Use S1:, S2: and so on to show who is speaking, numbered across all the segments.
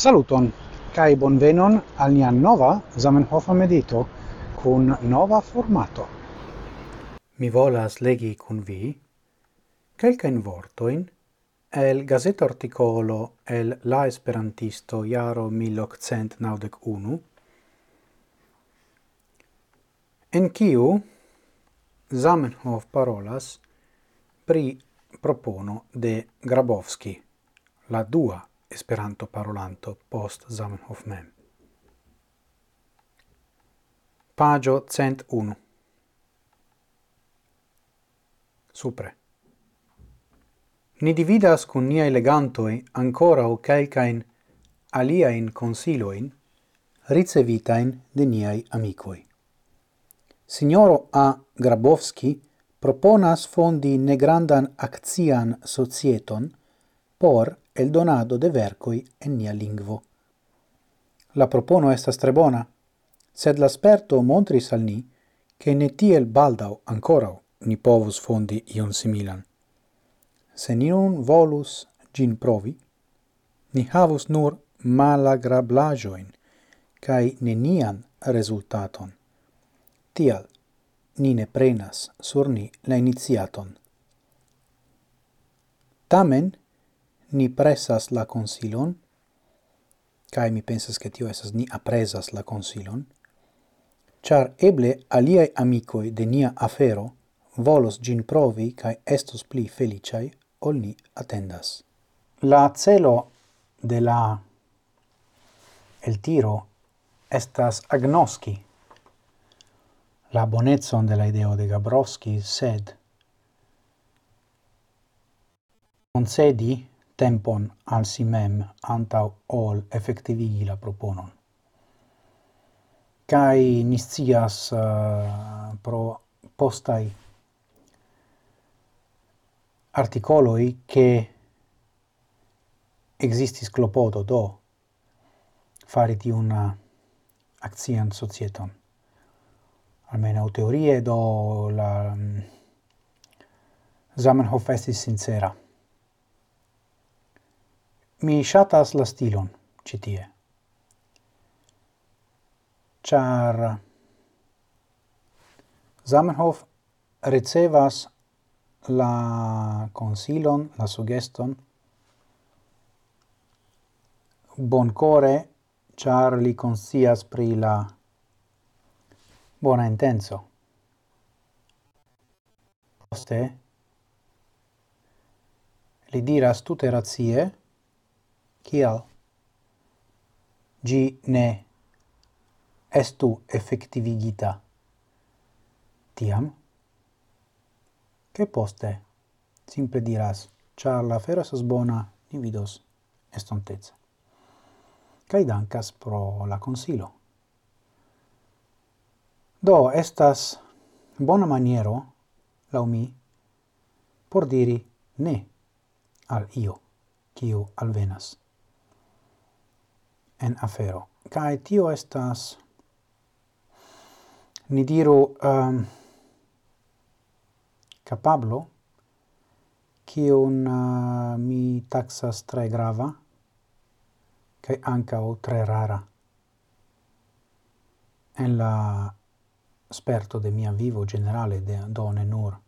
S1: Saluton kai bonvenon al nia nova Zamenhofa medito kun nova formato.
S2: Mi volas legi kun vi kelkajn vortoin el gazeta articolo el la esperantisto jaro 1891 en kiu Zamenhof parolas pri propono de Grabowski la dua Esperanto parolanto post Zamenhof mem. Pagio 101. Supre. Ni dividas cun niai legantoi ancora o calcain aliaen consiloin ricevitain de niai amicoi. Signoro A. Grabowski proponas fondi negrandan accian societon por el donado de vercoi en nia lingvo. La propono estas tre bona, sed l'asperto montris al ni, che ne tiel baldau ancorau ni povus fondi ion similan. Se ni non volus gin provi, ni havus nur malagrablajoin, cae nenian resultaton. Tial, ni ne prenas sur ni la iniziaton. Tamen, ni presas la consilon, cae mi pensas che tio esas ni apresas la consilon, char eble aliai amicoi de nia afero volos gin provi cae estos pli feliciai ol ni attendas. La celo de la el tiro estas agnoski la bonetson de la ideo de Gabrowski, sed concedi tempon al si mem antau ol effectivigi la proponon. Cai niscias uh, eh, pro postai articoloi che existis clopodo do fari tiun accian societon. Almeno teorie do la mm, Zamenhof estis sincera. Mi shatas la stilon citie. tie. Zamenhof ricevas la consilon, la sugeston boncore char li consias pri la bona intenso. Poste li diras tutte razie kial gi ne estu effectivigita tiam? Che poste? Simple diras char la fera estas bona ni vidos estontezza. kaj dankas pro la consilo do estas bona maniero lau mi por diri ne al io kiu alvenas en afero. Kai tio estas ni diru um, capablo kiun uh, mi taxas tre grava kai anca o tre rara en la sperto de mia vivo generale de done nur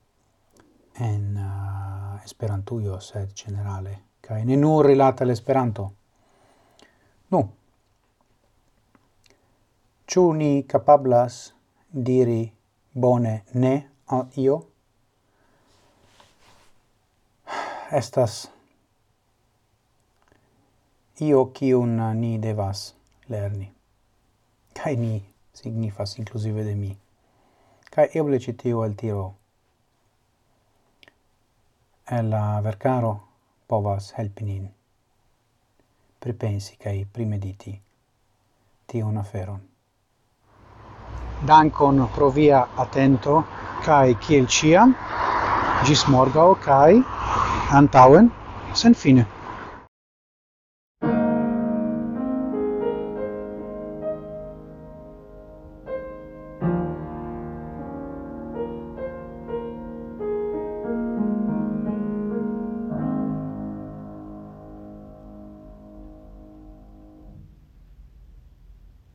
S2: en uh, esperantujo sed generale kai ne nur rilata l'esperanto nu no. Ciu ni capablas diri bone ne al io? Estas io cium ni devas lerni. Cai ni signifas inclusive de mi. Cai eble citio al tiro e la vercaro povas helpi nin pripensi cae primediti tion aferon dankon pro via atento kai kiel ciam. Gis morgau kai antauen sen fine.